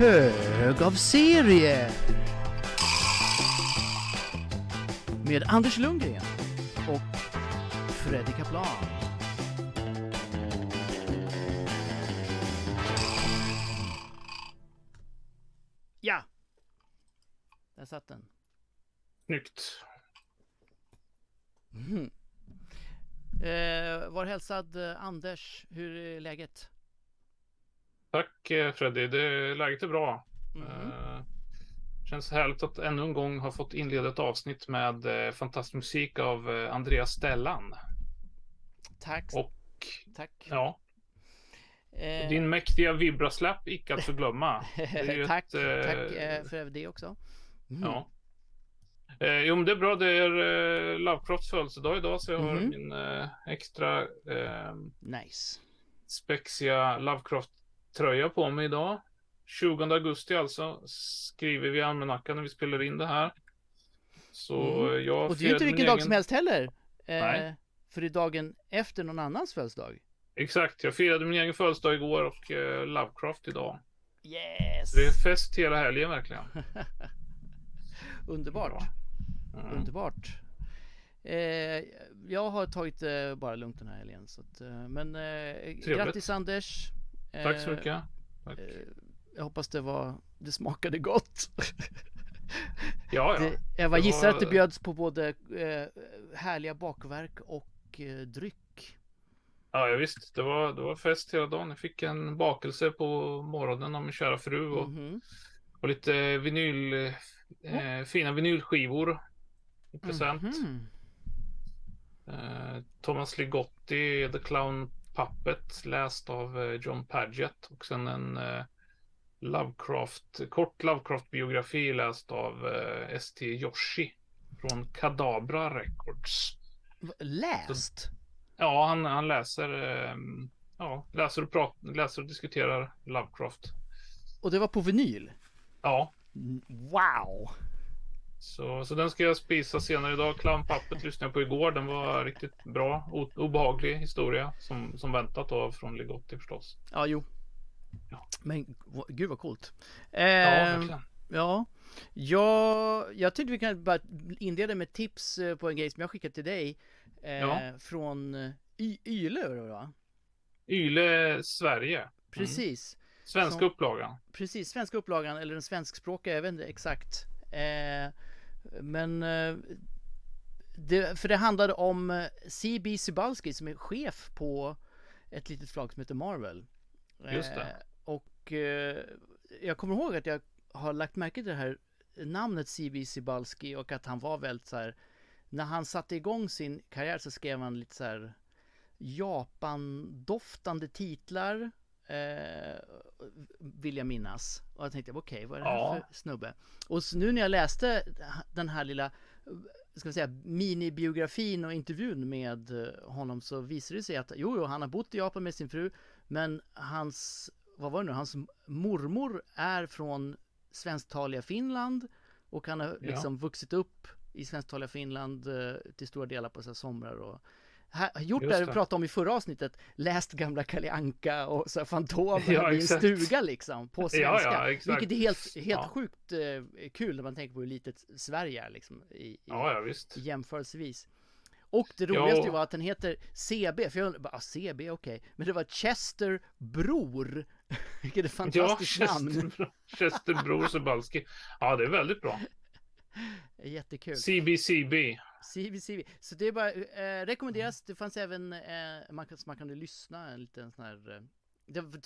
hög av serie. Med Anders Lundgren och Freddy Kaplan. Ja! Där satt den. Snyggt. Mm. Eh, var hälsad eh, Anders, hur är läget? Tack eh, Freddy, det, läget är bra. Mhm. Eh, känns härligt att ännu en gång ha fått inleda ett avsnitt med eh, fantastisk musik av Andreas Stellan. Tack, Och tack. ja, Eh, din mäktiga vibraslapp icke att förglömma. tack, ett, tack för det också. Mm. Ja. Eh, jo men det är bra, det är eh, Lovecrafts födelsedag idag så jag har Mhm. min eh, extra eh, Nice. spexiga Lovecraft-tröja på mig idag. 20 augusti alltså skriver vi almanackan när vi spelar in det här. Så Mm. jag Och det är ju inte vilken dag egen- som helst heller. Eh, för det är dagen efter någon annans födelsedag. Exakt, jag firade min egen födelsedag igår och eh, Lovecraft idag. Yes! Det är fest hela helgen verkligen. Underbart. Bra. Mm. Underbart. Eh, jag har tagit eh, bara lugnt den här helgen. Så att, eh, men eh, grattis Anders. Tack så Eh, mycket. Tack. eh, jag hoppas det var, det smakade gott. Ja, ja. Det, jag var gissar var- att det bjöds på både eh, härliga bakverk och eh, dryck. Ja, ja, visst. Det var, det var fest hela dagen. Jag fick en bakelse på morgonen av min kära fru och, Mhm. och lite vinyl, eh, fina vinylskivor i present. Mhm. Eh, Thomas Ligotti, The Clown Puppet, läst av eh, John Padgett och sen en eh, Lovecraft, kort Lovecraft-biografi läst av eh, S.T. Yoshi från Kadabra Records. Läst? Ja, han, han läser, eh, ja, läser, och pratar, läser och diskuterar Lovecraft. Och det var på vinyl? Ja, Wow! Så, så den ska jag spisa senare idag. Clown Puppet lyssnade jag på igår. Den var riktigt bra. O, obehaglig historia som, som väntat då från Ligotti förstås. Ja, jo. Ja. Men gud vad coolt. Ja, Eh, verkligen. ja. Jag, jag tyckte vi kan bara inleda med tips eh, på en grej som jag skickat till dig. Eh, Ja. Från eh, y- Yle, va? Yle Sverige. Precis. Svenska Som- upplagan. Precis, svenska upplagan eller den svenskspråkiga, jag vet inte exakt. Eh, men eh, det, för det handlade om eh, C.B. Cybalski som är chef på ett litet förlag som heter Marvel. Just det. Eh, och eh, jag kommer ihåg att jag har lagt märke till det här namnet C.B. Cybalski och att han var väldigt så här när han satte igång sin karriär så skrev han lite så här Japan-doftande titlar eh, vill jag minnas. Och jag tänkte, okej, vad är det här Ja. för snubbe? Och nu när jag läste den här lilla, ska vi säga, minibiografin och intervjun med eh, honom så visade det sig att, jo, jo, han har bott i Japan med sin fru, men hans, vad var det nu, hans mormor är från svensktaliga Finland och han har Ja. liksom vuxit upp i svensktaliga Finland eh, till stora delar på så somrar och här, gjort Just det vi det. pratade om i förra avsnittet, läst gamla Kalle Anka och så Fantomen Ja, i en stuga liksom, på svenska. Ja, ja. Vilket är helt, helt Ja. sjukt eh, kul när man tänker på hur litet Sverige är liksom i, i, Ja, ja, visst. jämförelsevis. Och det roligaste Ja. var att den heter CB, för jag undrar bara, ah, CB, okej. Men det var Chester Bror. Vilket är fantastiskt namn. Chester, Chester Bror Sobalski. Ja, det är väldigt bra. Jättekul. CBCB. CB, CB. Så det är bara, eh, rekommenderas. Det fanns även, eh, man, kan, man kunde lyssna en liten sån här, eh,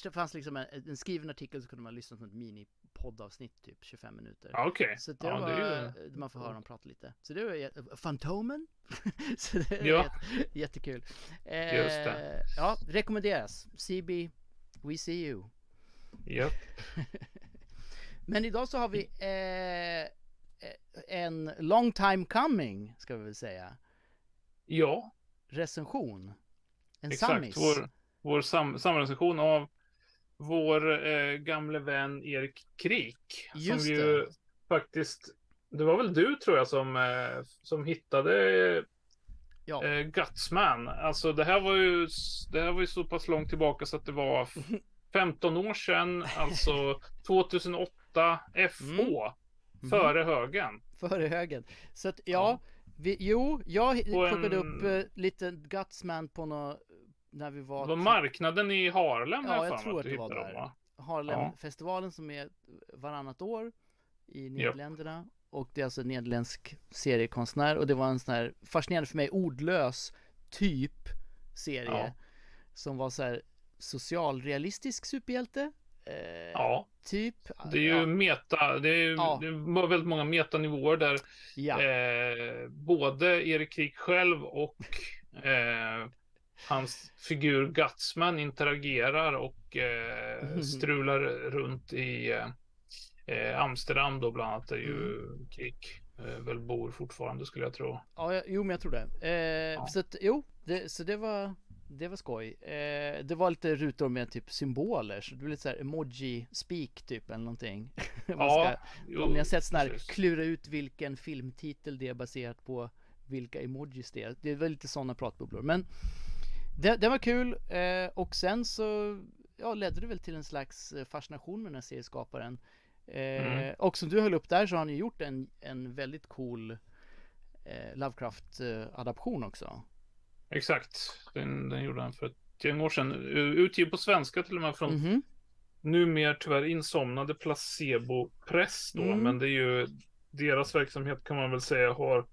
det fanns liksom en, en skriven artikel så kunde man lyssna på ett mini-poddavsnitt, typ 25 minuter. Ja, okej. Så det Ja, var, det är ju... man får höra dem prata lite. Så det var jä- Fantomen. så det är Ja. jätte, jättekul. Eh, Just det. Ja, rekommenderas. CB, we see you. Japp. Men idag så har vi eh, en long time coming, ska vi väl säga. Ja, Recension. En exakt. sammis. Vår, vår sam, samrecension av vår eh, gamle vän Erik Krik. Just som ju det. faktiskt, det var väl du tror jag som, eh, som hittade Ja. eh, Gutsman. Alltså det här var ju, det här var ju så pass långt tillbaka så att det var f- 15 år sedan, alltså 2008 FH. Mm. Före högen. Före högen. Så att ja, Ja. Vi, jo, jag plockade en- upp eh, lite Gutsman på nå när vi var Det var marknaden i Harlem Ja, jag mig tror att du det var där. dem, va? Harlemfestivalen som är varannat år i Nederländerna. Och det är alltså en nederländsk seriekonstnär och det var en sån här fascinerande för mig ordlös typ serie Ja. som var så här socialrealistisk superhjälte. Eh, Ja, Typ. det är ju ja, meta, det är Ja. det var väldigt många metanivåer där ja. eh, både Erik Krik själv och eh, hans figur Gutsman interagerar och eh, Mhm. strular runt i eh, eh, Amsterdam då bland annat där ju Mm. Krik eh, väl bor fortfarande skulle jag tro. Ja, jo men jag tror det. Ja. Så att, jo, det, så det var det var skoj. Eh, det var lite rutor med typ symboler, så det blev lite så här emoji speak typ eller någonting. Ja, ska, om ni har sett sån här, precis. klura ut vilken filmtitel det är baserat på vilka emojis det är. Det var lite sådana pratbubblor. Men det, det var kul eh, och sen så ja, ledde det väl till en slags eh, fascination med den här serieskaparen. Eh, Mm. Och som du höll upp där så har han ju gjort en, en väldigt cool eh, Lovecraft-adaption också. Exakt, den, den gjorde han för ett gäng år sedan. Utgiven på svenska till och med från Mhm. numera tyvärr insomnade Placebo Press då, Mm. men det är ju deras verksamhet kan man väl säga har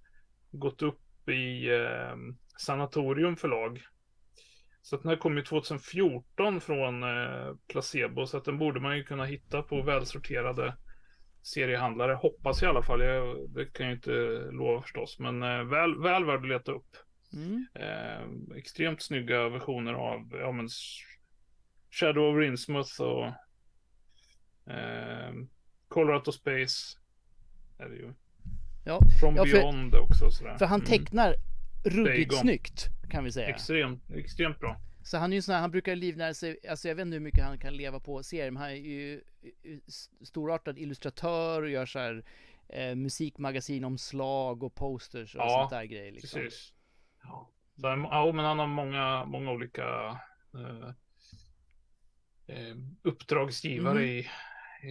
gått upp i eh, Sanatorium förlag. Så att den här kom ju 2014 från eh, Placebo, så att den borde man ju kunna hitta på välsorterade seriehandlare, hoppas i alla fall. Jag, det kan jag inte lova förstås, men eh, väl, väl värd att leta upp. Mm. Eh, extremt snygga versioner av ja, men, Shadow of Innsmouth och eh, Colorado Space. Är det ju. Ja, From Ja, för- Beyond också. Sådär. för han Mm. tecknar ruggigt Dagon. snyggt kan vi säga. Extremt, extremt bra. Så han är ju sån här, han brukar livnära sig, alltså jag vet inte hur mycket han kan leva på serier, men han är ju eh, s- storartad illustratör och gör så här eh, musikmagasinomslag och posters och Ja, sånt där grejer liksom. Precis. Ja. Så, ja, men han har många, många olika eh, eh, uppdragsgivare Mm. i,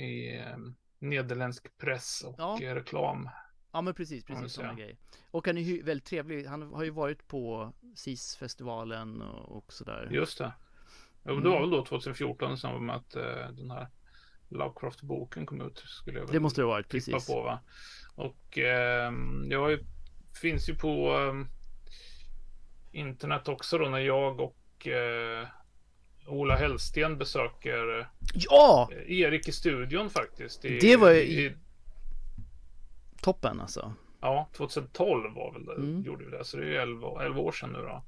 i eh, nederländsk press och Ja. eh, reklam. Ja men precis, precis sådana grejer. Och han är ju väldigt trevlig, han har ju varit på SIS-festivalen och, sådär. Just det. Ja, Mm. Det var väl då 2014 i samband med att eh, den här Lovecraft-boken kom ut. Skulle jag väl Det måste det ha varit, precis. på va. Och eh, jag ju, finns ju på eh, internet också då när jag och eh, Ola Hellsten besöker Ja! eh, Erik i studion faktiskt. I, Det var ju- i, Toppen alltså. Ja, 2012 var väl det, Mm. gjorde vi det. Så det är ju 11, 11 år sedan nu då.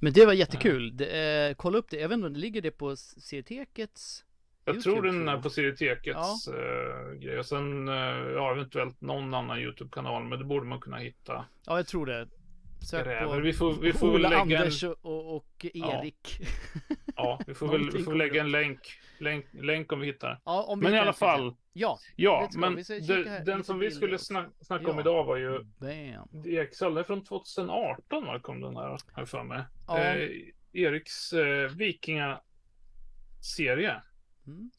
Men det var jättekul. Det, eh, kolla upp det, jag vet inte om det ligger det på Seritekets Jag YouTube, tror den är på Serietekets eh, grej. Och sen eh, ja, eventuellt någon annan YouTube-kanal. Men det borde man kunna hitta. Ja, jag tror det. Sök Gräver. på Vi får, vi får Ola lägga en, Anders och, och, och Erik. ja, vi får väl, vi får lägga en länk, länk, länk om vi hittar. Ja, om vi Men i alla fall, se. Ja, ja, men det, här, den som vi skulle snack, snacka om Ja. idag var ju bam. Excel, den är från 2018 va, kom den här, jag för mig. Ja. Eh, Eriks eh, Vikinga-serie. Mm.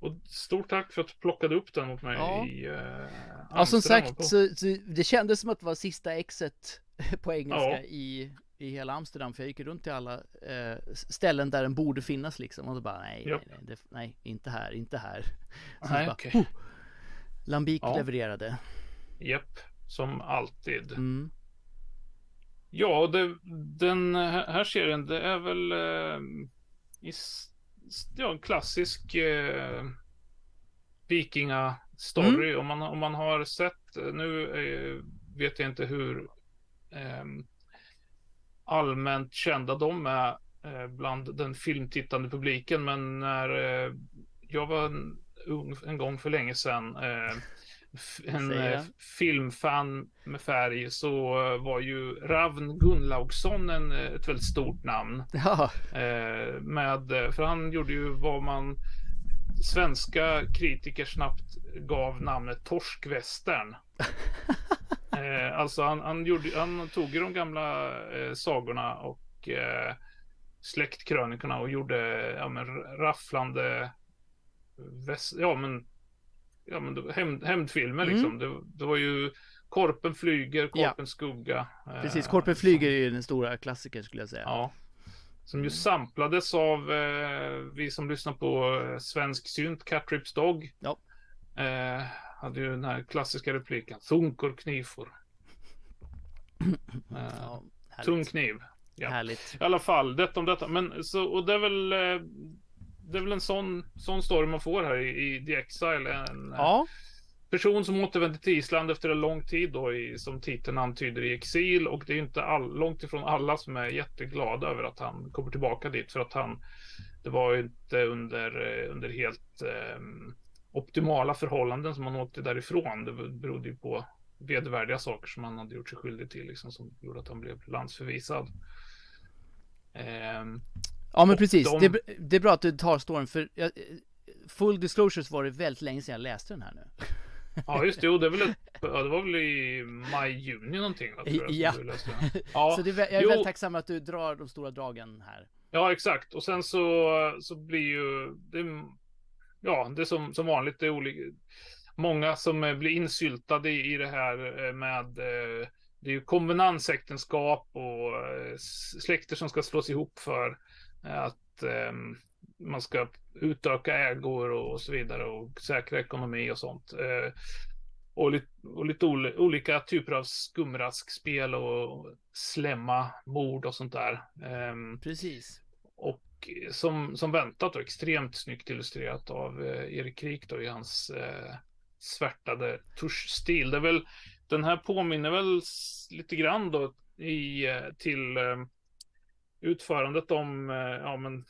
Och stort tack för att du plockade upp den åt mig Ja. i eh, Ja, som sagt, så, så det kändes som att det var sista exet på engelska Ja. i, i hela Amsterdam. För jag gick runt till alla eh, ställen där den borde finnas liksom. Och då bara, nej, Japp. nej, nej, det, nej, inte här, inte här. Så Nej, bara, okej. "Oh." Lambik Ja. levererade. Japp, som alltid. Mm. Ja, det, den här serien, det är väl eh, i, ja, en klassisk eh, vikingastory. Om, man, om man har sett, nu eh, vet jag inte hur eh, allmänt kända de är eh, bland den filmtittande publiken, men när eh, jag var en, gång för länge sedan eh, en eh, filmfan med färg så var ju Ravn Gunnlaugsson en, eh, ett väldigt stort namn. Ja, Eh, med, eh, för han gjorde ju vad man svenska kritiker snabbt gav namnet Torskvästern. eh, alltså han, han, gjorde, han tog de gamla eh, sagorna och eh, släktkrönikorna och gjorde ja, men, rafflande väst, ja men, ja, men hämnd, hämndfilmer mm. liksom. Det, det, var ju Korpen flyger, Korpen ja. skugga. Precis, Korpen eh, flyger är ju den stora klassikern skulle jag säga. Ja. Som ju mm. samplades av eh, vi som lyssnar på eh, svensk synt, Cat Rips Dog. Ja. Eh, hade ju den här klassiska repliken. Thunkor knifor. Eh, ja, tung kniv. Ja. Härligt. I alla fall, detta om detta. Men så, och det är väl eh, det är väl en sån, sån story man får här i, i The Exile. En ja. person som återvänder till Island efter en lång tid då, i, som titeln antyder, i exil. Och det är inte all, långt ifrån alla som är jätteglada över att han kommer tillbaka dit. För att han, det var ju inte under, eh, under helt eh, optimala förhållanden som han åkte därifrån. Det berodde ju på vedervärdiga saker som han hade gjort sig skyldig till, liksom, som gjorde att han blev landsförvisad. Eh, Ja men precis, de... det, det, är bra att du tar storyn för jag, Full disclosures var det väldigt länge sedan jag läste den här nu. Ja just det, jo, det, väl ett, ja, det var väl i maj, juni någonting va, tror jag, Ja, ja. Så det, jag är jo. väldigt tacksam att du drar de stora dragen här. Ja exakt, och sen så, så blir ju det, Ja, det är som, som vanligt, det är olika Många som blir insyltade i, i det här eh, med eh, Det är ju konvenansäktenskap och eh, släkter som ska slås ihop för att eh, man ska utöka ägor och så vidare och säkra ekonomi och sånt. Eh, och lite, och lite ol olika typer av skumraskspel och slämma mord och sånt där. Eh, Precis. Och som, som väntat och extremt snyggt illustrerat av eh, Erik Krik då i hans eh, svärtade tuschstil. Det är väl, den här påminner väl lite grann då i, eh, till ehm, utförandet om, eh, ja men,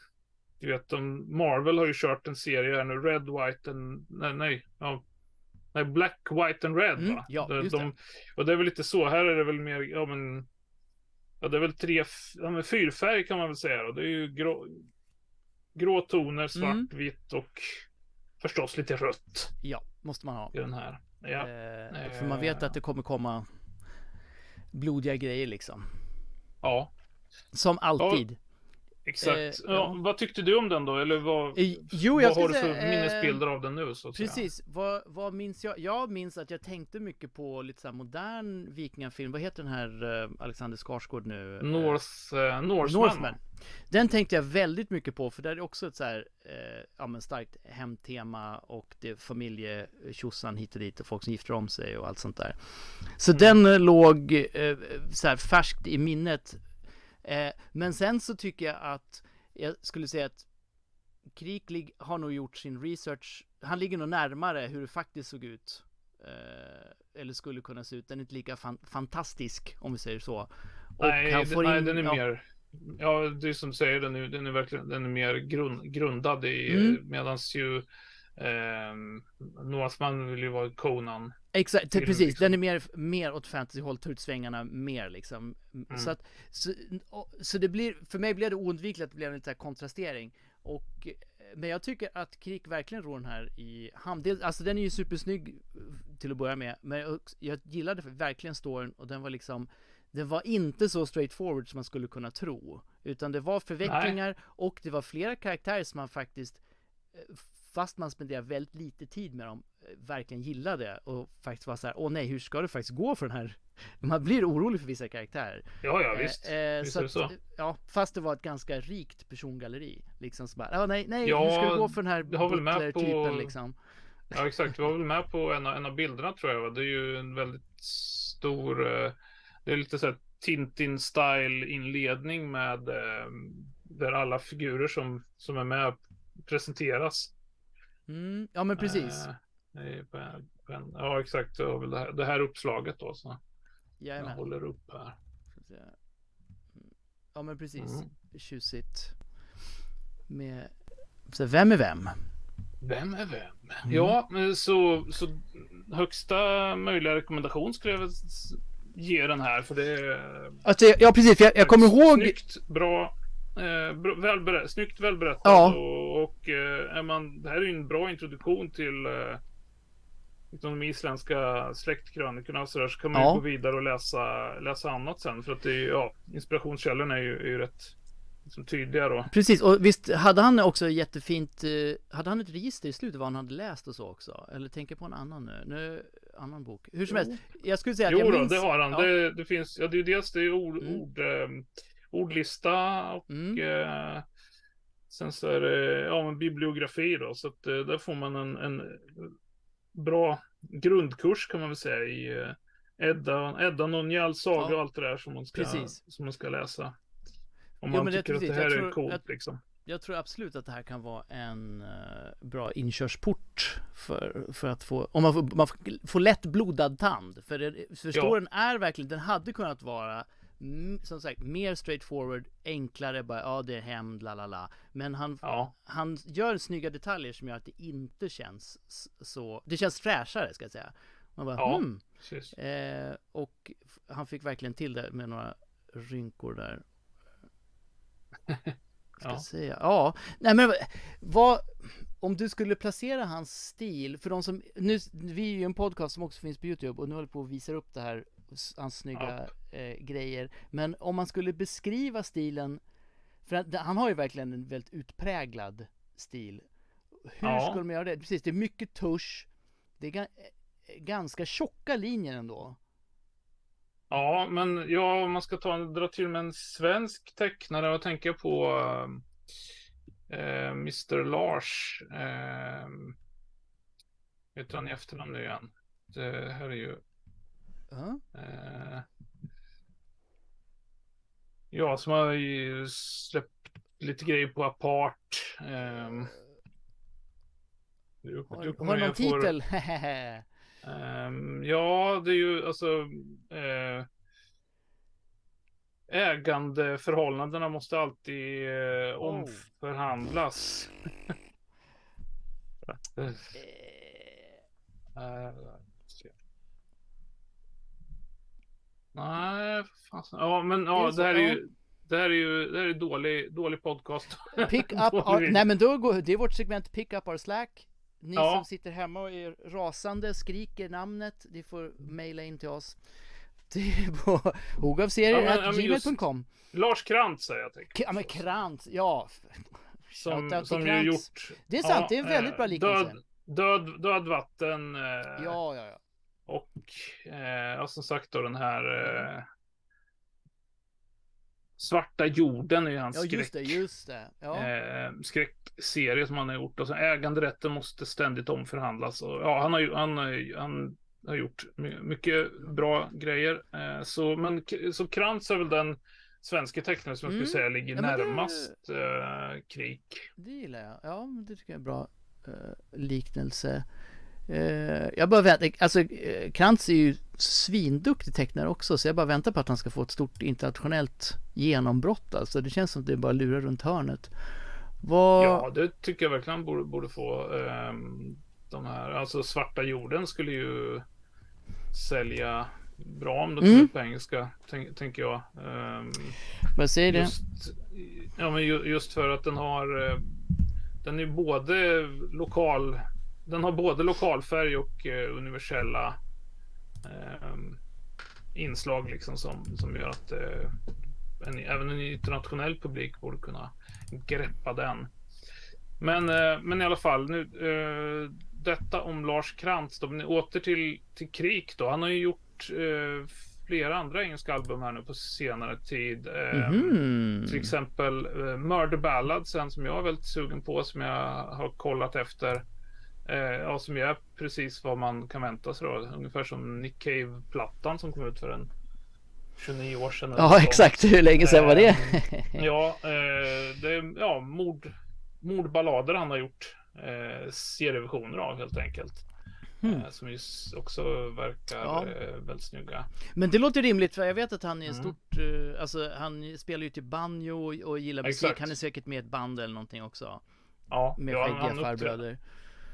du vet, de, Marvel har ju kört en serie här nu, Red, White and, nej, nej, ja, nej Black, White and Red mm, va? Ja, just de, det. Och det är väl lite så, här är det väl mer, ja men, ja det är väl tre, ja men fyrfärg kan man väl säga då, det är ju grå, grå toner, svart, mm. vitt och förstås lite rött. Ja, måste man ha. I den här. Ja. Eh, för man vet att det kommer komma blodiga grejer liksom. Ja, som alltid. Exakt. Eh, ja, vad tyckte du om den då? Eller vad, eh, jo, vad har du för säga, minnesbilder av den nu? Så att precis, säga? Vad, vad minns jag? Jag minns att jag tänkte mycket på lite så modern vikingafilm. Vad heter den här uh, Alexander Skarsgård nu? North, uh, Norseman. Northman. Den tänkte jag väldigt mycket på för där är också ett så här, eh, ja men starkt hemtema och det är familjetjosan hit och dit och folk som gifter om sig och allt sånt där. Så mm. den låg eh, så här färskt i minnet Eh, men sen så tycker jag att jag skulle säga att Kriklig har nog gjort sin research. Han ligger nog närmare hur det faktiskt såg ut. Eh, eller skulle kunna se ut. Den är inte lika fan fantastisk om vi säger så. Och nej, han får nej in, den är ja. mer. Ja, det är som säger den är, den är verkligen den är mer grund, grundad i mm. medans ju Eh, Northman vill ju vara Conan. Exakt, precis. Liksom. Den är mer, mer åt fantasy-håll, tar ut svängarna mer liksom. Mm. Så att, så, så det blir, för mig blev det oundvikligt att det blev en liten kontrastering. Och, men jag tycker att Krik verkligen rår den här i hamn. Alltså den är ju supersnygg till att börja med, men jag, jag gillade verkligen storyn och den var liksom den var inte så straightforward som man skulle kunna tro. Utan det var förvecklingar Nej. och det var flera karaktärer som man faktiskt eh, fast man spenderar väldigt lite tid med dem, eh, verkligen gillade och faktiskt var så här, åh nej, hur ska det faktiskt gå för den här? Man blir orolig för vissa karaktärer. Ja, ja, visst. Eh, visst så, att, så, Ja, fast det var ett ganska rikt persongalleri. Liksom så bara, ja nej, nej, ja, hur ska det gå för den här butler-typen liksom? Ja, exakt. Du var väl med på en av, en av bilderna tror jag, va? Det är ju en väldigt stor, eh, det är lite så här Tintin-style inledning med eh, där alla figurer som, som är med presenteras. Mm, ja men precis. Äh, på en, på en, ja exakt, det, väl det, här, det här uppslaget då. Så Jajamän. jag håller upp här. Mm. Ja men precis. Mm. Tjusigt. Med, så vem är vem? Vem är vem? Mm. Ja, så, så högsta möjliga rekommendation skulle jag ge den här för det är... Alltså, ja precis, jag, jag kommer ihåg... Snyggt, bra, Eh, välberä snyggt välberättat ja. och, och eh, man, det här är ju en bra introduktion till eh, de isländska släktkrönikorna och sådär så kan man ja. ju gå vidare och läsa, läsa annat sen för att det är ja, inspirationskällorna är ju, är ju rätt som tydliga då. Precis, och visst hade han också jättefint, eh, hade han ett register i slutet vad han hade läst och så också? Eller tänker på en annan nu, nu annan bok. Hur som Jo. helst, jag skulle säga att Jo jag minns... det har han. Ja. Det, det finns, ja det är dels det är ord, Mm. ord, eh, ordlista och Mm. eh, sen så är det ja, en bibliografi då. Så att eh, där får man en, en bra grundkurs kan man väl säga i eh, Edda, Edda Nonjal saga Ja. och allt det där som man ska, Precis. som man ska läsa. Om Jo, man men det tycker att det här Jag är tror coolt att- liksom. Jag tror absolut att det här kan vara en eh, bra inkörsport för, för att få, om man får, man får, lätt blodad tand. För, det, för storyn är verkligen, den hade kunnat vara som sagt mer straightforward, enklare, bara ja det är hämnd, la la la. Men han, Ja, han gör snygga detaljer som gör att det inte känns så, det känns fräschare ska jag säga. Man bara, Ja. hmm. Eh, och han fick verkligen till det med några rynkor där. Ska Ja. jag säga. Ja, nej men vad, om du skulle placera hans stil, för de som, nu, vi är ju en podcast som också finns på Youtube och nu håller på att visa upp det här, hans snygga eh, grejer. Men om man skulle beskriva stilen, för han har ju verkligen en väldigt utpräglad stil. Hur Ja. skulle man göra det? Precis, det är mycket tusch, det är ga- eh, ganska tjocka linjer ändå. Ja, men ja, om man ska ta, dra till med en svensk tecknare och tänka på eh, Mr Lars. Eh, du han i efternamn nu igen? Det här är ju Eh, Ja, som har ju släppt lite grejer på apart. Eh, det är upp- Har, och har du någon får- titel? Ehm, ja, det är ju alltså eh, ägandeförhållandena måste alltid eh, omförhandlas. Eh, Eh, eh, se. Nej, fasen. Ja, men ja, det här är ja. ju det här är ju det här är dålig, dålig podcast. Pick up our, nej men då går, det är vårt segment Pick up our slack. Ni Ja. som sitter hemma och är rasande, skriker namnet, ni får mejla in till oss. Det är på Ja, men- ja, hogavserier.gmail.com Lars Krantz säger jag. Tänker. Ja men Krant, ja. Som, Shoutout som ju Krantz. gjort. Det är sant, det är en väldigt eh, bra liknelse. Död, död, död vatten. Eh, Ja, ja, ja. Och eh, som sagt då den här eh, Svarta jorden är ju hans Ja skräck, just det, just det. Ja. eh, skräckserie som han har gjort. Och så äganderätten måste ständigt omförhandlas. Och, ja, han har han, har han har gjort my- mycket bra grejer. Eh, så, men, så Krantz är väl den svenska tecknaren som jag Mm. skulle säga ligger Ja, men det- närmast eh, Krik. Det gillar jag. Ja, det tycker jag är en bra eh, liknelse. Eh, jag bara väntar, alltså uh, Krantz är ju svinduktig tecknare också, så jag bara väntar på att han ska få ett stort internationellt genombrott alltså. Det känns som att det bara lurar runt hörnet. Vad... Ja, det tycker jag verkligen borde, borde få. ehm, de här, alltså svarta jorden skulle ju sälja bra om det kom Mm. ut på engelska, tänk, tänker jag. Ehm, Vad säger just, ja, men ju, just för att den har, eh, den är både lokal, den har både lokalfärg och eh, universella ehm, inslag liksom som, som gör att eh, en, även en internationell publik borde kunna greppa den. Men, eh, men i alla fall, nu, eh, detta om Lars Krantz. Då, men åter till, till Krik då. Han har ju gjort eh, flera andra engelska album här nu på senare tid. Eh, Mhm. Till exempel eh, Murder Ballad sen som jag är väldigt sugen på som jag har kollat efter. Eh, ja, som är precis vad man kan vänta sig då. Ungefär som Nick Cave-plattan som kom ut för en 29 år sedan. Ja, exakt. Hur länge sedan var det? Ehm, ja, eh, det är ja, mord, mordballader han har gjort eh, serieversioner av helt enkelt. Eh, som just också verkar Ja. eh, väldigt snygga. Men det låter rimligt för jag vet att han är en Mm. stort, eh, alltså han spelar ju typ banjo och, och gillar musik. Han är säkert med i ett band eller någonting också. Ja, Med ja, skäggiga farbröder.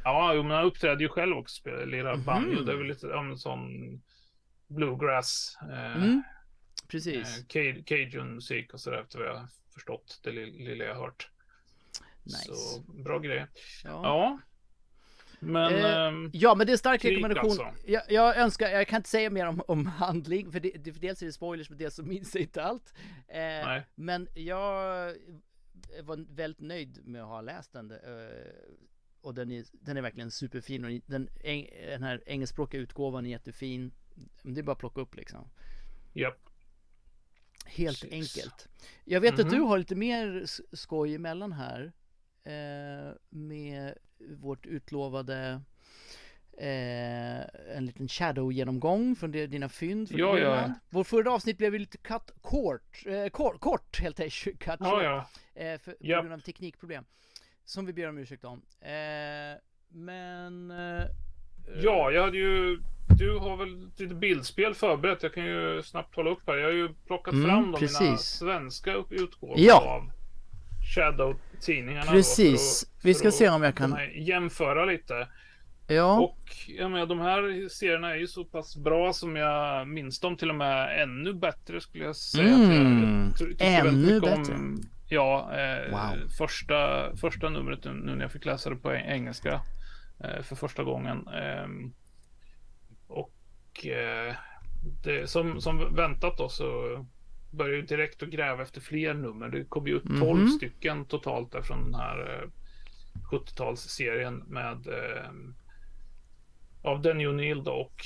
Ja, men han uppträder ju själv också, spelar, lirar Mhm. banjo. Det är väl lite om sån bluegrass, eh, Mm, eh, precis. ca- cajun musik och sådär efter vad jag förstått, det li- lilla jag hört. Nice. Så bra grej. Ja. Ja. Men... Eh, ehm, Ja, men det är en stark rekommendation. alltså. Jag, jag önskar, jag kan inte säga mer om, om handling, för, det, det, för dels är det spoilers, men dels så minns jag inte allt. Eh, men jag var väldigt nöjd med att ha läst den. Och den är, den är verkligen superfin och den, den här engelskspråkiga utgåvan är jättefin. Det är bara att plocka upp liksom. Japp. Helt Precis. enkelt. Jag vet att Mhm. du har lite mer skoj emellan här. Eh, med vårt utlovade eh, en liten shadow-genomgång från det, dina fynd från Ja, ja. Vårt förra avsnitt blev lite cut kort, eh, kort, kort helt enkelt. Cut Ja, short, ja. Eh, för, på Japp. grund av teknikproblem. Som vi ber om ursäkt om. Eh, men... Eh, Ja, jag hade ju... Du har väl lite bildspel förberett. Jag kan ju snabbt hålla upp här. Jag har ju plockat Mm, fram de mina svenska utgåvor Ja. av Shadow-tidningarna. då Precis. för att- Vi ska se om jag kan- Jämföra lite. ja. Och jag menar, de här serierna är ju så pass bra som jag minns dem. Till och med ännu bättre skulle jag säga. Mm, Jag tycker väldigt ännu bättre. Om, ja, eh, Wow. första, första numret nu, när jag fick läsa det på engelska eh, för första gången. Ehm, och eh, det, som, som väntat då så började jag direkt att gräva efter fler nummer. Det kom ju ut 12 Mhm. stycken totalt där från den här eh, 70-talsserien med eh, av Denny O'Neill och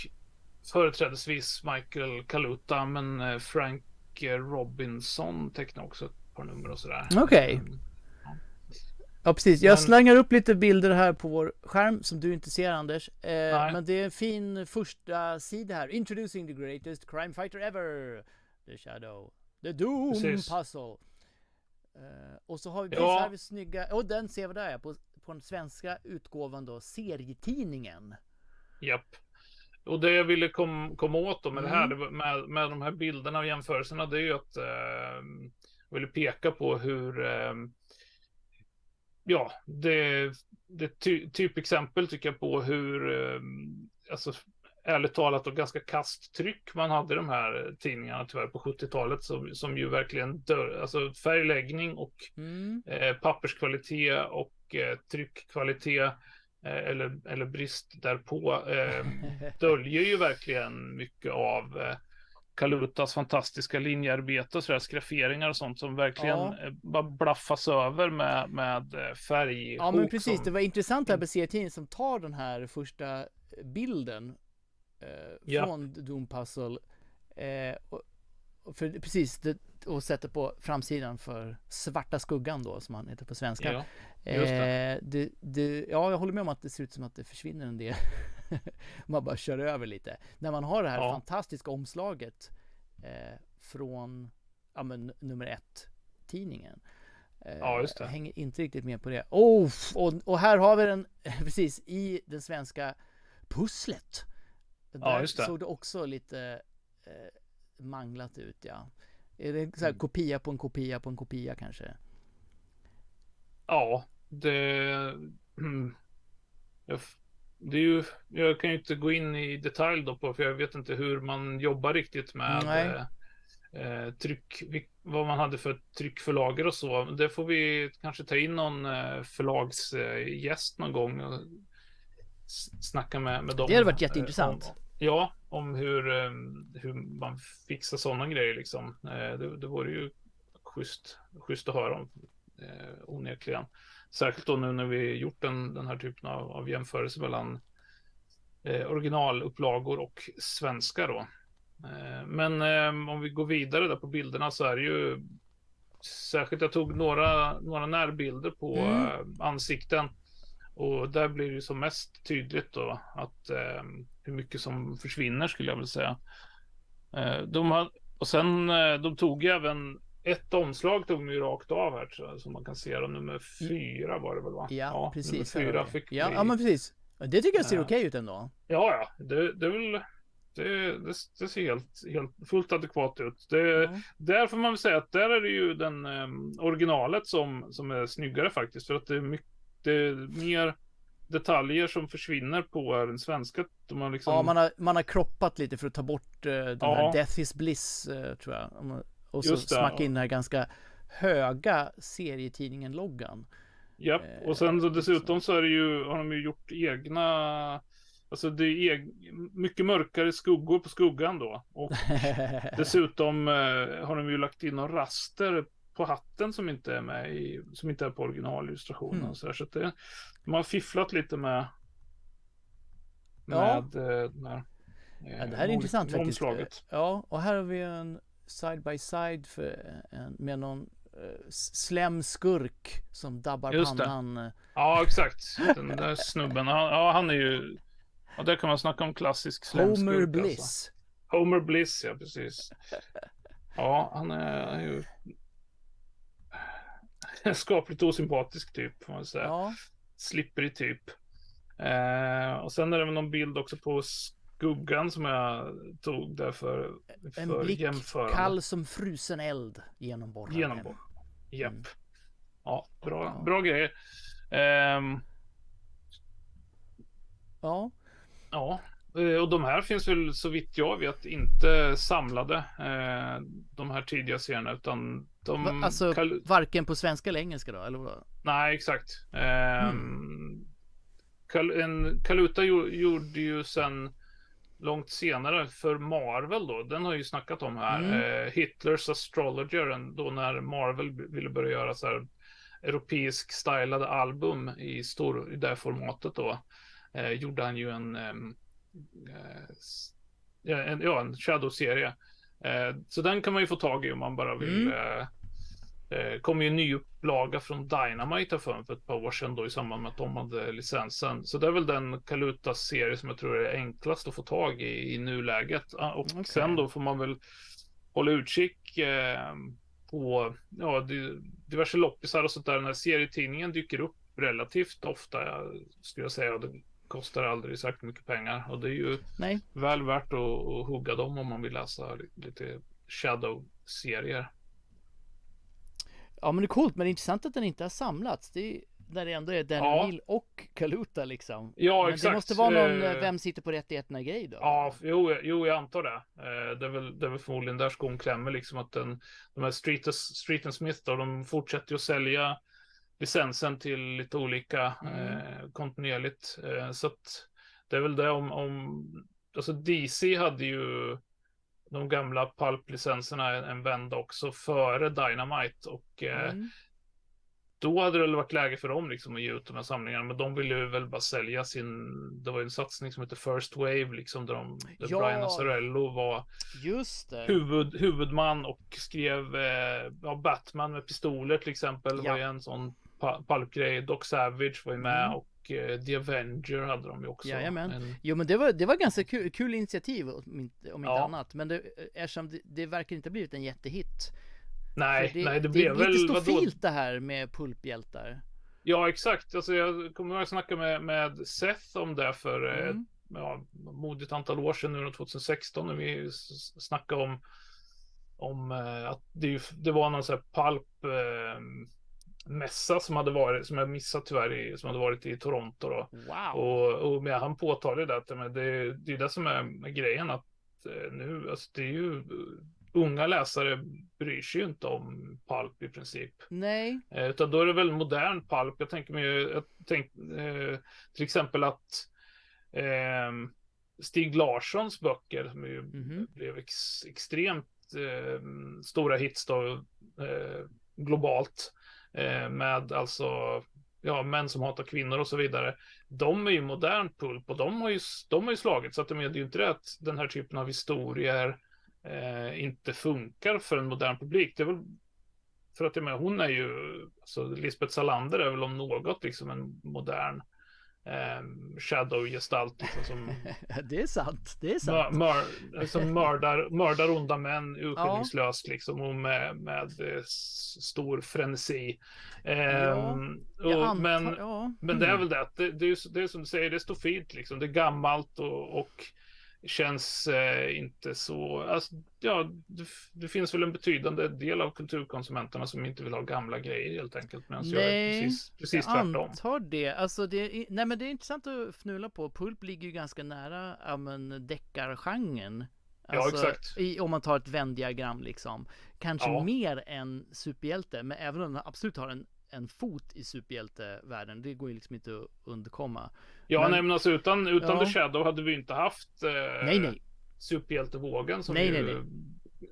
företrädesvis Michael Kaluta men eh, Frank eh, Robinson tecknar också ett par nummer och sådär. Okej. Mm, Ja precis, jag Men- slangar upp lite bilder här på vår skärm som du inte ser Anders. Eh, men det är en fin första sida här. Introducing the greatest crime fighter ever. The Shadow. The Doom Precis. Puzzle. Eh, och så har vi, Ja. har vi snygga, och den ser vi där ja, på, på den svenska utgåvan då, serietidningen. Japp. Och det jag ville kom, komma åt då med det här, Mm. det med, med de här bilderna och jämförelserna, det är ju att eh, ville peka på hur eh, Ja, det, det ty, typexempel tycker jag på hur, eh, alltså ärligt talat och ganska kasttryck man hade de här tidningarna tyvärr på 70-talet som, som ju verkligen dör, alltså färgläggning och Mm. eh, papperskvalitet och eh, tryckkvalitet eh, eller, eller brist därpå eh, döljer ju verkligen mycket av eh, Kalutas fantastiska linjearbete och sådär, skrafferingar och sånt som verkligen Ja. eh, bara blaffas över med, med eh, färg. Ja men precis, som- det var intressant här på serietidningen som tar den här första bilden eh, Ja. från Doom Puzzle eh, och för, precis, det, och sätter på framsidan för Svarta Skuggan då som han heter på svenska. Ja, just det. Eh, det, det, ja, jag håller med om att det ser ut som att det försvinner en del. man bara kör över lite. När man har det här Ja. fantastiska omslaget eh, från ja, men, nummer ett tidningen. Eh, Ja, just det. Jag hänger inte riktigt med på det. Oh, och, och här har vi den precis i den svenska pusslet. Där just det. såg det också lite eh, manglat ut ja. Är det så här Mm. kopia på en kopia på en kopia kanske? Ja, det... Mm, jag, det är ju, jag kan ju inte gå in i detalj då på, för jag vet inte hur man jobbar riktigt med eh, eh, tryck, vad man hade för tryckförlager och så. Det får vi kanske ta in någon eh, förlagsgäst någon gång och snacka med, med dem. Det hade varit eh, jätteintressant. om- Ja, om hur, eh, hur man fixar sådana grejer liksom. Eh, Det, det vore ju schysst, schysst att höra om, eh, onekligen. Särskilt då nu när vi gjort den, den här typen av, av jämförelse mellan eh, originalupplagor och svenska då. Eh, men eh, om vi går vidare där på bilderna så är det ju särskilt, jag tog några, några närbilder på Mm. ansikten och där blir det som mest tydligt då att eh, hur mycket som försvinner skulle jag vilja säga. Eh, de har, och sen eh, de tog även ett omslag tog de ju rakt av här jag, som man kan se då, nummer fyra var det väl va? Ja, precis. här Nummer fyra fick ja, vi... ja, men precis. Det tycker jag ser Ja. okej ut ändå. Ja, ja, det, det är väl det, det, det ser helt, helt fullt adekvat ut. Det, Ja. Där får man väl säga att där är det ju den eh, originalet som, som är snyggare faktiskt. För att det är, mycket, det är mer detaljer som försvinner på den svenska. De har liksom, Ja, man har, man har kroppat lite för att ta bort eh, den Ja. här Death is Bliss, eh, tror jag. Och så Just det, smacka ja. in den här ganska höga serietidningen-loggan. Japp, och sen så dessutom så är det ju, har de ju gjort egna Alltså det är eg... mycket mörkare skuggor på skuggan då. Och dessutom eh, har de ju lagt in några raster på hatten som inte är med i, som inte är på originalillustrationen. Mm. Så, där, så att det, de har fifflat lite med med ja. Eh, den här, ja, det här är intressant faktiskt. Ja, och här har vi en side by side för en, med någon uh, slem skurk som dabbar Just pannan. Det. Ja, exakt. Den där snubben. Han, ja, han är ju Ja, där kan man snacka om klassisk slemskurk. Homer alltså. Bliss. Alltså. Homer Bliss, ja precis. Ja, han är ju en skapligt osympatisk typ, får man säga. Ja. Slipperig typ. Eh, och sen är det väl någon bild också på skuggan som jag tog där för, för En blick kall som frusen eld genom borren. Genom borren. Japp. Mm. Ja, bra, ja. bra grejer. Eh, ja. Ja, eh, och de här finns väl så vitt jag vet inte samlade. Eh, de här tidiga serierna utan de... Alltså kal... varken på svenska eller engelska då? Eller vad? Nej, exakt. Eh, mm. Kal en, Kaluta gjorde ju sen långt senare för Marvel då. Den har ju snackat om här. Mm. Eh, Hitlers Astrologer, då när Marvel ville börja göra så här europeisk stylade album i, stor, i det formatet då eh, gjorde han ju en, ehm, eh, en, ja, en Shadow-serie. Eh, så den kan man ju få tag i om man bara vill. Mm. Eh, eh kom ju en ny upplaga från Dynamite för, för ett par år sedan då i samband med att de hade licensen. Så det är väl den Kalutas serie som jag tror är enklast att få tag i i nuläget. Ah, och okay. sen då får man väl hålla utkik eh, på ja, diverse loppisar och sånt där. När serietidningen dyker upp relativt ofta, skulle jag säga. Det kostar aldrig särskilt mycket pengar och det är ju Nej. väl värt att, att hugga dem om man vill läsa lite Shadow-serier. Ja men det är coolt men det är intressant att den inte har samlats. Det är när det ändå är Daniel ja. och Kaluta liksom. Ja men exakt. Det måste vara någon eh, Vem sitter på rättigheterna grej då? Ja, jo, jo jag antar det. Eh, det, är väl, det är väl förmodligen där skon klämmer liksom att den, de här Street, Street and Smith då, de fortsätter ju att sälja licensen till lite olika mm. eh, kontinuerligt. Eh, så att det är väl det om, om alltså DC hade ju de gamla pulp-licenserna en, vända också före Dynamite och eh, mm. då hade det väl varit läge för dem liksom att ge ut de här samlingarna, men de ville väl bara sälja sin, det var ju en satsning som heter First Wave liksom där, de, där ja. Brian Azzarello var Huvud, huvudman och skrev eh, ja, Batman med pistoler till exempel ja. var ju en sån Palpgrej, Doc Savage var ju med mm. och eh, The Avenger hade de ju också. Jajamän. En... Jo men det var, det var ganska kul, kul initiativ om inte, om inte ja. annat. Men det, eftersom det, det verkar inte ha blivit en jättehit. Nej, det, nej det blev väl... Det är lite stofilt det här med pulphjältar. Ja exakt, alltså jag kommer ihåg att snacka med, med Seth om det för eh, mm. ja, modigt antal år sedan nu 2016 när vi snackade om om eh, att det, det var någon sån här pulp eh, mässa som hade varit, som jag missat tyvärr, i, som hade varit i Toronto då. Wow. Och, och men han påtalade det att men det, det är det som är grejen att eh, nu, alltså det är ju unga läsare bryr sig ju inte om pulp i princip. Nej. Eh, utan då är det väl modern pulp. Jag tänker mig, jag tänk, eh, till exempel att eh, Stig Larssons böcker som ju mm -hmm. blev ex, extremt eh, stora hits då eh, globalt eh, Eh, med alltså ja, män som hatar kvinnor och så vidare. De är ju modern pulp och de har ju, de har ju slagit så att de är ju inte det att den här typen av historier eh, inte funkar för en modern publik. Det är väl för att jag menar, hon är ju, alltså Lisbeth Salander är väl om något liksom en modern eh, shadow-gestalt. Liksom, som det är sant, det är sant. Mör, mör, liksom mördar, mördar onda män urskillningslöst ja. liksom och med, med eh, stor frenesi. Eh, ja, och, men, ja. men det är mm. väl det, det, det, är, det är som du säger, det är stofilt liksom, det är gammalt och, och känns eh, inte så, alltså, ja, det, det, finns väl en betydande del av kulturkonsumenterna som inte vill ha gamla grejer helt enkelt. Medan jag är precis, precis jag tvärtom. antar det. Alltså det, nej men det är intressant att fnula på. Pulp ligger ju ganska nära, ja men deckargenren. Alltså, ja, exakt. I, om man tar ett vändiagram liksom. Kanske ja. mer än superhjälte, men även om den absolut har en en fot i superhjältevärlden. Det går ju liksom inte att undkomma. Ja, Men- nej men alltså utan, utan Ja. The Shadow hade vi inte haft eh, Nej, nej, superhjältevågen som Nej, ju nej, nej.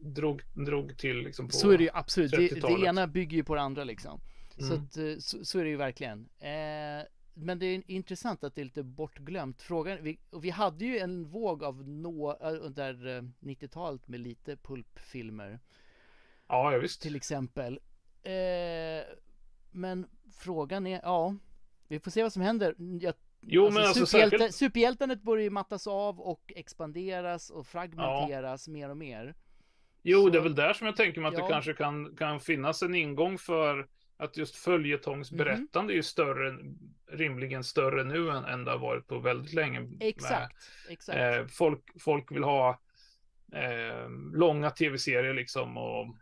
Drog, drog till liksom på så är det ju absolut. Det, det 30-talet. ena bygger ju på det andra liksom. Så, Mm. att, eh, så, så är det ju verkligen. Eh, men det är intressant att det är lite bortglömt. Frågan, vi, och vi hade ju en våg av nå, äh, under eh, 90-talet med lite pulpfilmer. Ja, ja visst. till exempel. Eh, men frågan är, ja, vi får se vad som händer. Jag, Jo, men alltså superhjälte, särskilt... Superhjältandet börjar ju mattas av och expanderas och fragmenteras mer och mer. Jo, så- det är väl där som jag tänker mig att Ja. det kanske kan, kan finnas en ingång för att just följetongsberättande är ju större, rimligen större nu än, än det har varit på väldigt länge. med- Exakt, exakt. Eh, folk, folk vill ha eh, långa tv-serier liksom och,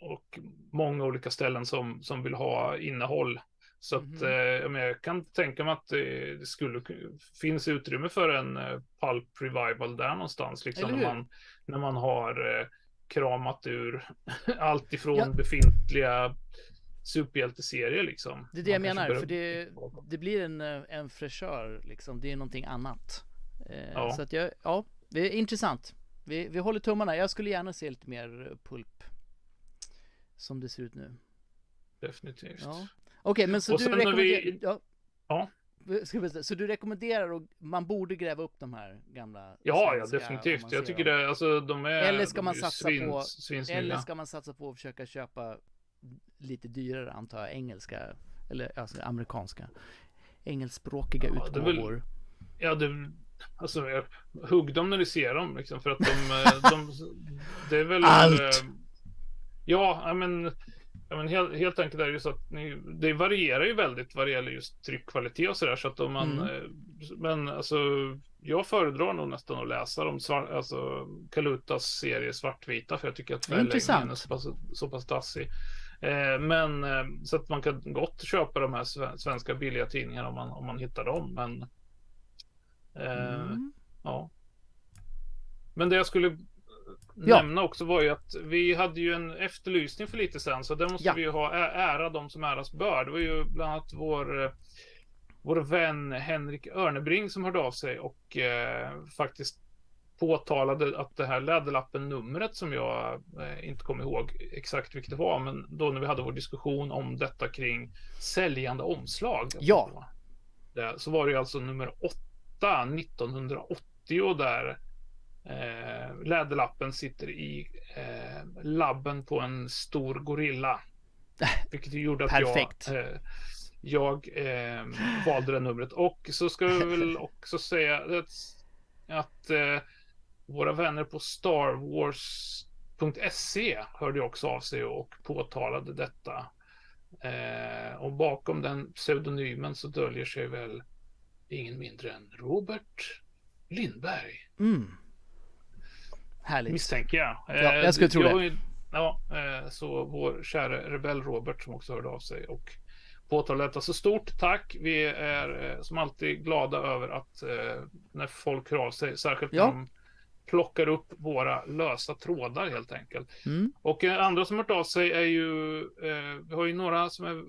och många olika ställen som, som vill ha innehåll. Så att Mhm. eh, jag, jag kan tänka mig att det, det skulle finns utrymme för en eh, pulp revival där någonstans. Liksom, när, man, när man har eh, kramat ur allt ifrån Ja. befintliga superhjälteserier liksom. Det är det jag kanske menar, för det, det blir en, eh, en fräschör liksom. Det är någonting annat. Eh, Ja. Så att jag, ja, det är intressant. Vi, vi håller tummarna. Jag skulle gärna se lite mer pulp. Som det ser ut nu. Definitivt. Ja. Okej, men så Och du rekommenderar... vi- Ja. Ja. Så du rekommenderar och man borde gräva upp de här gamla Ja, ja, definitivt. Jag tycker dem. det, alltså de är Eller ska man satsa svin, på- svinsnygga. Eller ska man satsa på att försöka köpa lite dyrare, antar jag, engelska eller alltså amerikanska engelskspråkiga Ja, är väl- utgåvor? Ja, det, alltså hugg dem när ni ser dem liksom för att de, eh, de det är väl Allt! Ja, men, ja, men helt, helt enkelt är det ju så att ni, det varierar ju väldigt vad det gäller just tryckkvalitet och sådär så att om man Mm. eh, men alltså jag föredrar nog nästan att läsa de svart, alltså Kalutas serie svartvita för jag tycker att färgläggningen är så pass, så pass dassig. Eh, men eh, så att man kan gott köpa de här sve- svenska billiga tidningarna om man, om man hittar dem. Men eh, Mm. ja. Men det jag skulle Ja. nämna också var ju att vi hade ju en efterlysning för lite sen så där måste Ja. vi ju ha ära de som äras bör. Det var ju bland annat vår eh, vår vän Henrik Örnebring som hörde av sig och eh, faktiskt påtalade att det här läderlappen-numret som jag eh, inte kommer ihåg exakt vilket det var, men då när vi hade vår diskussion om detta kring säljande omslag. Ja. Det, så var det ju alltså nummer 8 1980 där eh, läderlappen sitter i eh, labben på en stor gorilla. Vilket gjorde att Perfekt. jag eh, jag eh, valde det numret. Och så ska vi väl också säga att, att eh, våra vänner på Star Wars.se hörde också av sig och påtalade detta. Eh, och bakom den pseudonymen så döljer sig väl ingen mindre än Robert Lindberg. Mm. Härligt. Misstänker jag. Ja, jag skulle tro det. var ju- Ja, eh, så vår kära rebell Robert som också hörde av sig och påtalade detta. Så stort tack. Vi är eh, som alltid glada över att eh, när folk hör av sig, särskilt Ja. de plockar upp våra lösa trådar helt enkelt. Mm. Och eh, andra som hört av sig är ju, eh, vi har ju några som är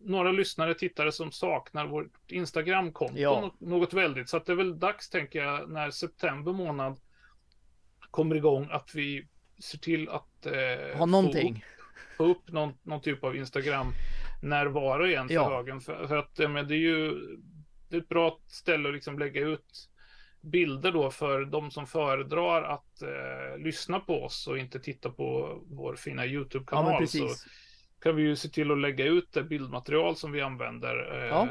några lyssnare, tittare som saknar vårt Instagramkonto Ja. något väldigt. Så att det är väl dags, tänker jag, när september månad kommer igång att vi ser till att eh, Ha någonting. Få, upp, få upp någon, någon typ av Instagram närvaro igen för Ja. högen. För, för att men det är ju det är ett bra ställe att liksom lägga ut bilder då för de som föredrar att eh, lyssna på oss och inte titta på vår fina Ja, YouTube-kanal. men så kan vi ju se till att lägga ut det bildmaterial som vi använder. Eh, Ja.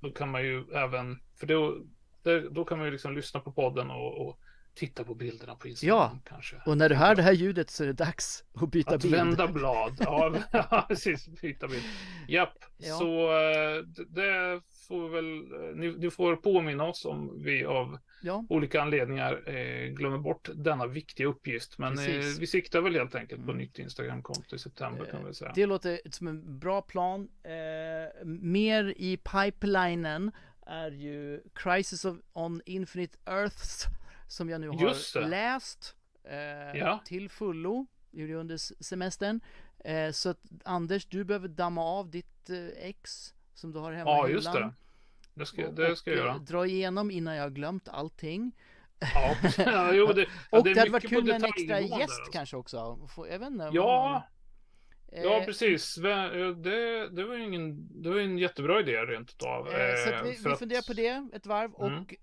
Då kan man ju även, för då, där, då kan man ju liksom lyssna på podden och, och titta på bilderna på Instagram Ja. kanske. Och när du hör det här ljudet så är det dags att byta Att bild. vända blad. Ja, precis. Byta bild. Japp, Ja. så eh, det- får väl, eh, ni, ni får påminna oss om vi av Ja, olika anledningar eh, glömmer bort denna viktiga uppgift. Men eh, vi siktar väl helt enkelt på Mm. nytt Instagramkonto i september kan vi säga. det låter som en bra plan. Eh, mer i pipelinen är ju Crisis of, on Infinite Earths som jag nu har Just läst eh, Ja. till fullo. Gjorde jag under semestern. Eh, så att Anders, du behöver damma av ditt eh, ex som du har hemma Ja, i just hyllan. det. Det ska, det ska jag eh, göra. Dra igenom innan jag har glömt allting. Ja, ja, jo, det, ja, Och det det, hade varit kul med en extra gäst alltså. kanske också. Få- Jag vet inte. Ja, man- Ja, Eh, precis. Det, det var ju ingen, det var en jättebra idé rent utav. Eh, så vi, vi funderar på det ett varv Mm. och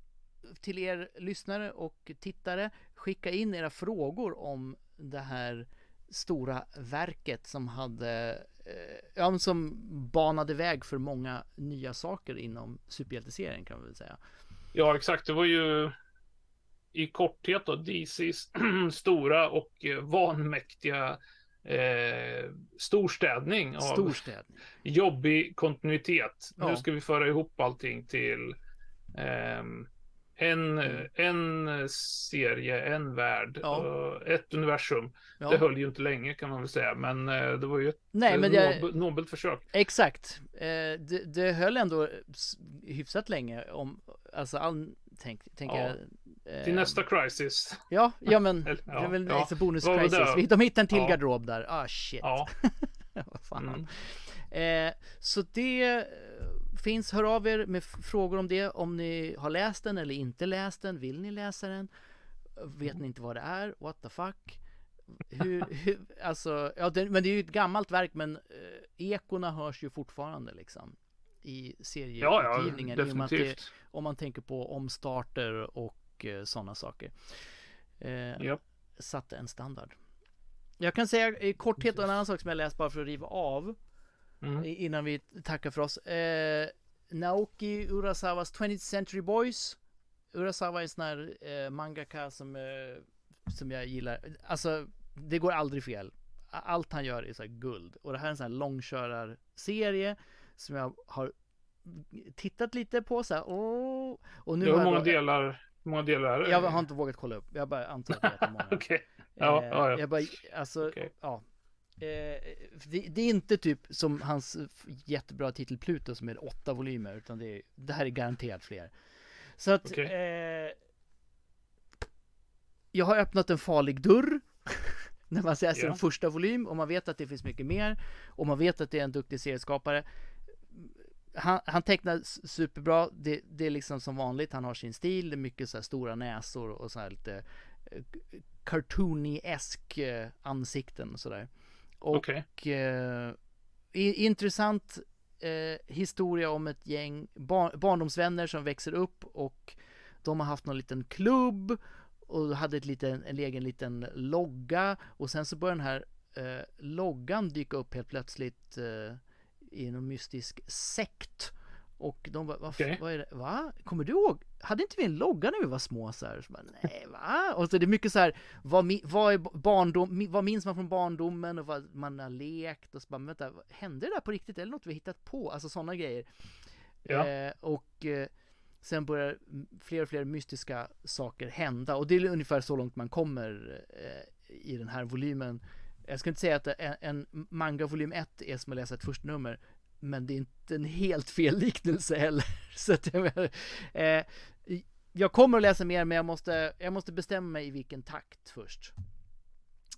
till er lyssnare och tittare skicka in era frågor om det här stora verket som hade eh, ja, som banade väg för många nya saker inom superhjälteserien kan man väl säga. Ja, exakt. Det var ju i korthet då DCs stora och eh, vanmäktiga eh, storstädning av Storstädning. jobbig kontinuitet. Ja. Nu ska vi föra ihop allting till ehm, en, en serie, en värld, Ja. och ett universum. Ja. Det höll ju inte länge kan man väl säga, men eh, det var ju ett Nej, men eh, jag, nob- nobelt försök. exakt. Eh, det, det höll ändå hyfsat länge om, alltså all, tänk, tänker Ja. jag. eh, Till nästa crisis. Ja, ja men Eller, det är ja, väl ja. extra bonus crisis. det? De hittar en till Ja. garderob där. Ah shit. Ja. Vad fan. Mm. Eh, så det eh, finns, hör av er med frågor om det, om ni har läst den eller inte läst den, vill ni läsa den? Vet ni inte vad det är? What the fuck? Hur, hur, alltså, ja, det, men det är ju ett gammalt verk, men eh, ekorna hörs ju fortfarande liksom i Ja, ja, serieutgivningen. och med att det, definitivt. om man tänker på omstarter och eh, sådana saker. Eh, Japp. Satte en standard. Jag kan säga i korthet en annan sak som jag läst bara för att riva av Mm. innan vi tackar för oss. Eh, Naoki Urasawas 20th Century Boys. Urasawa är en sån här eh, mangaka som, eh, som jag gillar. Alltså, det går aldrig fel. Allt han gör är så guld. Och det här är en sån här långkörarserie som jag har tittat lite på så här, åh. Och nu hur många jag, delar, hur många delar är det? jag har inte vågat kolla upp. Jag bara antar att det är jättemånga. Okej. Ja, Eh, ja, ja. Jag bara, alltså, Okej. ja. Eh, det, det är inte typ som hans jättebra titel Pluto som är åtta volymer, utan det, är, det här är garanterat fler. Så att, Okej. eh, jag har öppnat en farlig dörr. När man läser Ja. en första volym och man vet att det finns mycket mer och man vet att det är en duktig serieskapare. Han, han tecknar superbra, det, det är liksom som vanligt, han har sin stil, det är mycket så här stora näsor och så här lite eh, cartoony-esk eh, ansikten och sådär. Och Okej. eh, intressant eh, historia om ett gäng bar- barndomsvänner som växer upp och de har haft någon liten klubb och hade ett liten, en egen liten logga och sen så börjar den här eh, loggan dyka upp helt plötsligt eh, i någon mystisk sekt. Och de bara, vad, Okej. vad är det? Va? Kommer du ihåg? Hade inte vi en logga när vi var små så här? Så bara, Nej, va? Och så är det mycket så här, vad, vad är barndom, vad minns man från barndomen och vad man har lekt och så bara, men vänta, hände det där på riktigt eller något vi hittat på? Alltså sådana grejer. Ja. Eh, och eh, sen börjar fler och fler mystiska saker hända och det är ungefär så långt man kommer eh, i den här volymen. Jag ska inte säga att en, en manga volym 1 är som att läsa ett första nummer men det är inte en helt fel liknelse heller. Så att jag, menar, eh, jag kommer att läsa mer men jag måste, jag måste bestämma mig i vilken takt först.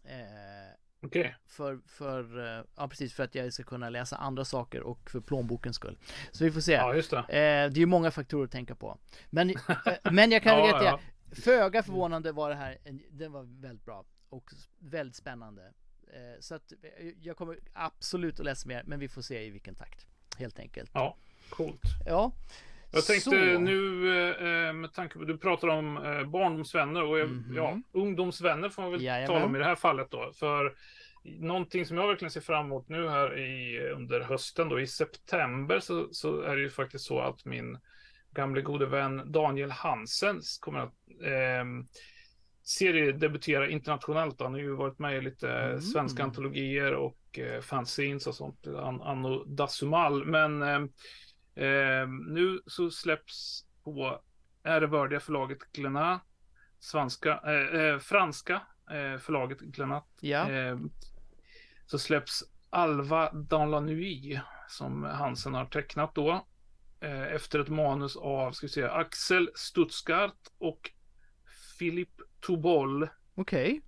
Eh, Okej. för, för, eh, ja precis, för att jag ska kunna läsa andra saker och för plånbokens skull. Så vi får se. Ja, just det. Eh, det är ju många faktorer att tänka på. Men, eh, men jag kan Ja, rätta, ja. föga förvånande var det här, en, den var väldigt bra och väldigt spännande. Eh, så att eh, jag kommer absolut att läsa mer, men vi får se i vilken takt. Helt enkelt. Ja, coolt. Ja. Jag tänkte Så. nu eh, med tanke på du pratar om eh, barndomsvänner och jag, Mhm. ja, ungdomsvänner får man väl Jajamän. tala om i det här fallet då. För någonting som jag verkligen ser fram emot nu här i, under hösten då i september så, så är det ju faktiskt så att min gamle gode vän Daniel Hansen kommer att eh, seriedebutera internationellt. Han har ju varit med i lite Mm. svenska antologier och eh, fanzines och sånt an, anno Dasumal. Men eh, Eh, nu så släpps på ärevördiga förlaget Glenat, svenska, eh, eh, franska eh, förlaget Glenat, Ja. eh, så släpps Alva dans la nuit som Hansen har tecknat då. Eh, efter ett manus av, ska vi se, Axel Stutzgart och Philip Tobol. Okej.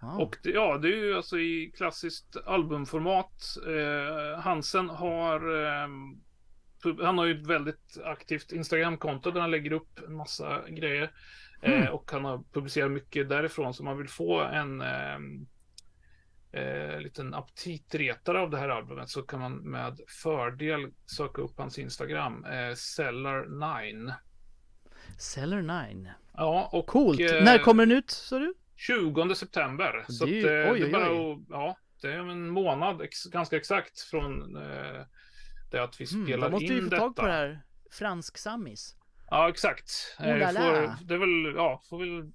Wow. Och det, ja, det är ju alltså i klassiskt albumformat. Eh, Hansen har eh, han har ju ett väldigt aktivt Instagramkonto där han lägger upp en massa grejer. Mm. Eh, och han har publicerat mycket därifrån. Så man vill få en eh, eh, liten aptitretare av det här albumet så kan man med fördel söka upp hans Instagram. Eh, Cellar9. Cellar 9. Ja, och Coolt. eh, När kommer den ut sa du? 20 september. Så Det är att, eh, oj, det är bara oj. ja, det är en månad ex, ganska exakt från eh, det att vi Mm, spelar då måste in vi få detta. tag på det här. Fransk sammis. Ja, exakt. Eh, får, det är väl, ja, får väl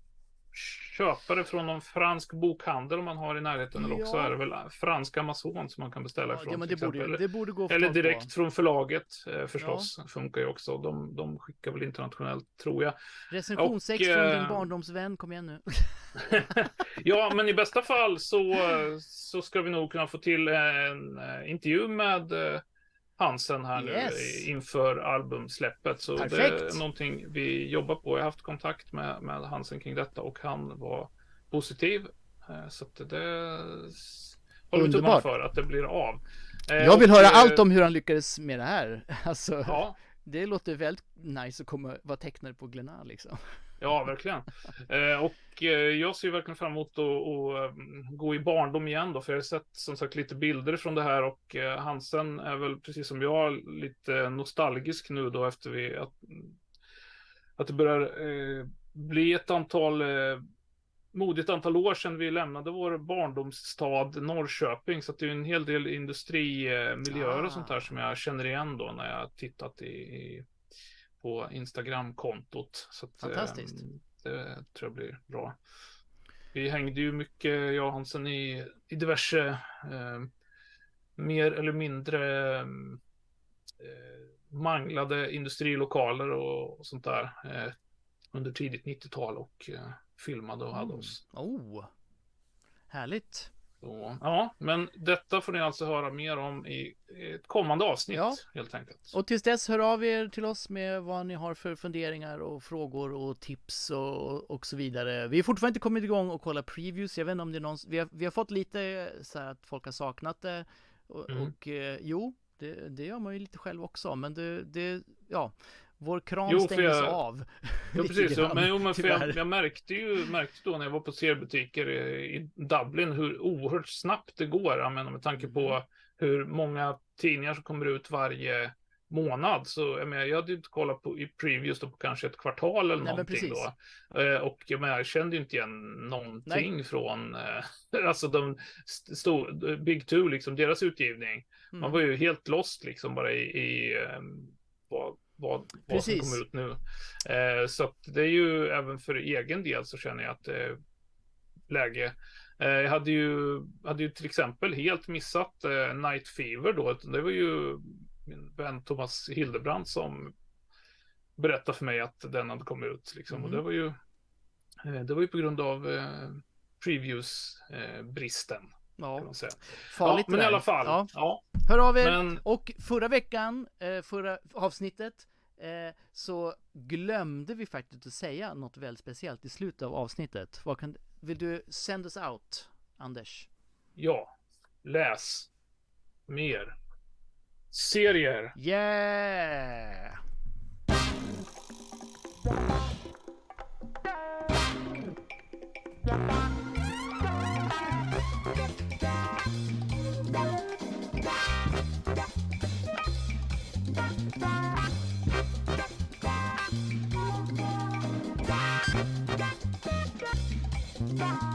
köpa det från någon fransk bokhandel om man har i närheten. Eller också Ja. är det väl fransk Amazon som man kan beställa Ja, ifrån. ja borde, borde Eller direkt på. från förlaget eh, förstås. Funkar ju också. De, de skickar väl internationellt tror jag. Recensionsex Och, från eh, din barndomsvän, kom igen nu. ja, men i bästa fall så, så ska vi nog kunna få till en eh, intervju med eh, Hansen här Yes. nu inför albumsläppet. Så det Perfekt. är någonting vi jobbar på. Jag har haft kontakt med, med Hansen kring detta och han var positiv. Eh, Så att det håller vi tummarna för att det blir av. Eh, Jag vill och, höra eh, allt om hur han lyckades med det här. Alltså, Ja, det låter väldigt nice att komma, vara tecknare på Glenna liksom. Ja, verkligen. Eh, och eh, jag ser verkligen fram emot att, eh, gå i barndom igen då, för jag har sett som sagt lite bilder från det här och Hansen är väl precis som jag lite nostalgisk nu då efter vi att, att det börjar bli ett antal modigt antal år sedan vi lämnade vår barndomsstad Norrköping. Så det är en hel del industrimiljöer och sånt där Ah. som jag känner igen då när jag tittat i, i på Instagram-kontot. Så att, Fantastiskt. eh, Det tror jag blir bra. Vi hängde ju mycket, jag och Hansen, i, i diverse eh, mer eller mindre eh, manglade industrilokaler och, och sånt där eh, under tidigt 90-tal och eh, filmade och hade Mm. oss. Oh, härligt. Så, ja, men detta får ni alltså höra mer om i ett kommande avsnitt Ja. helt enkelt. Och tills dess, hör av er till oss med vad ni har för funderingar och frågor och tips och, och så vidare. Vi har fortfarande inte kommit igång och kolla previews. Jag vet inte om det är någon, vi har, vi har fått lite så här att folk har saknat det. Och, Mm. och eh, jo, det, det gör man ju lite själv också. Men det, det ja, vår kran Jo, stängdes jag- av. Lite precis. grann, men, jo, men för jag, jag märkte ju märkte då när jag var på seriebutiker i, i Dublin hur oerhört snabbt det går. Jag menar, med tanke på Mm. hur många tidningar som kommer ut varje månad. Så jag, menar, jag hade ju inte kollat på i previews då på kanske ett kvartal eller Nej, någonting då. Eh, och jag, menar, jag kände ju inte igen någonting från eh, alltså de st- stor, Big Two, liksom deras utgivning. Man Mm. var ju helt lost liksom bara i, i ehm, vad, vad, vad som kommer ut nu. Eh, så att det är ju även för egen del så känner jag att det är läge. Eh, jag hade ju, hade ju till exempel helt missat eh, Night Fever då. Det var ju min vän Thomas Hildebrand som berättade för mig att den hade kommit ut. Liksom. Och Mhm. det var ju eh, det var ju på grund av eh, previews-bristen. kan Ja, farligt ja, men i alla fall. Ja. Ja, Hör av er! men Och förra veckan, eh, förra avsnittet, eh, så glömde vi faktiskt att säga något väldigt speciellt i slutet av avsnittet. Vad kan, vill du send us out, Anders? Ja, läs mer serier. Yeah! Bye.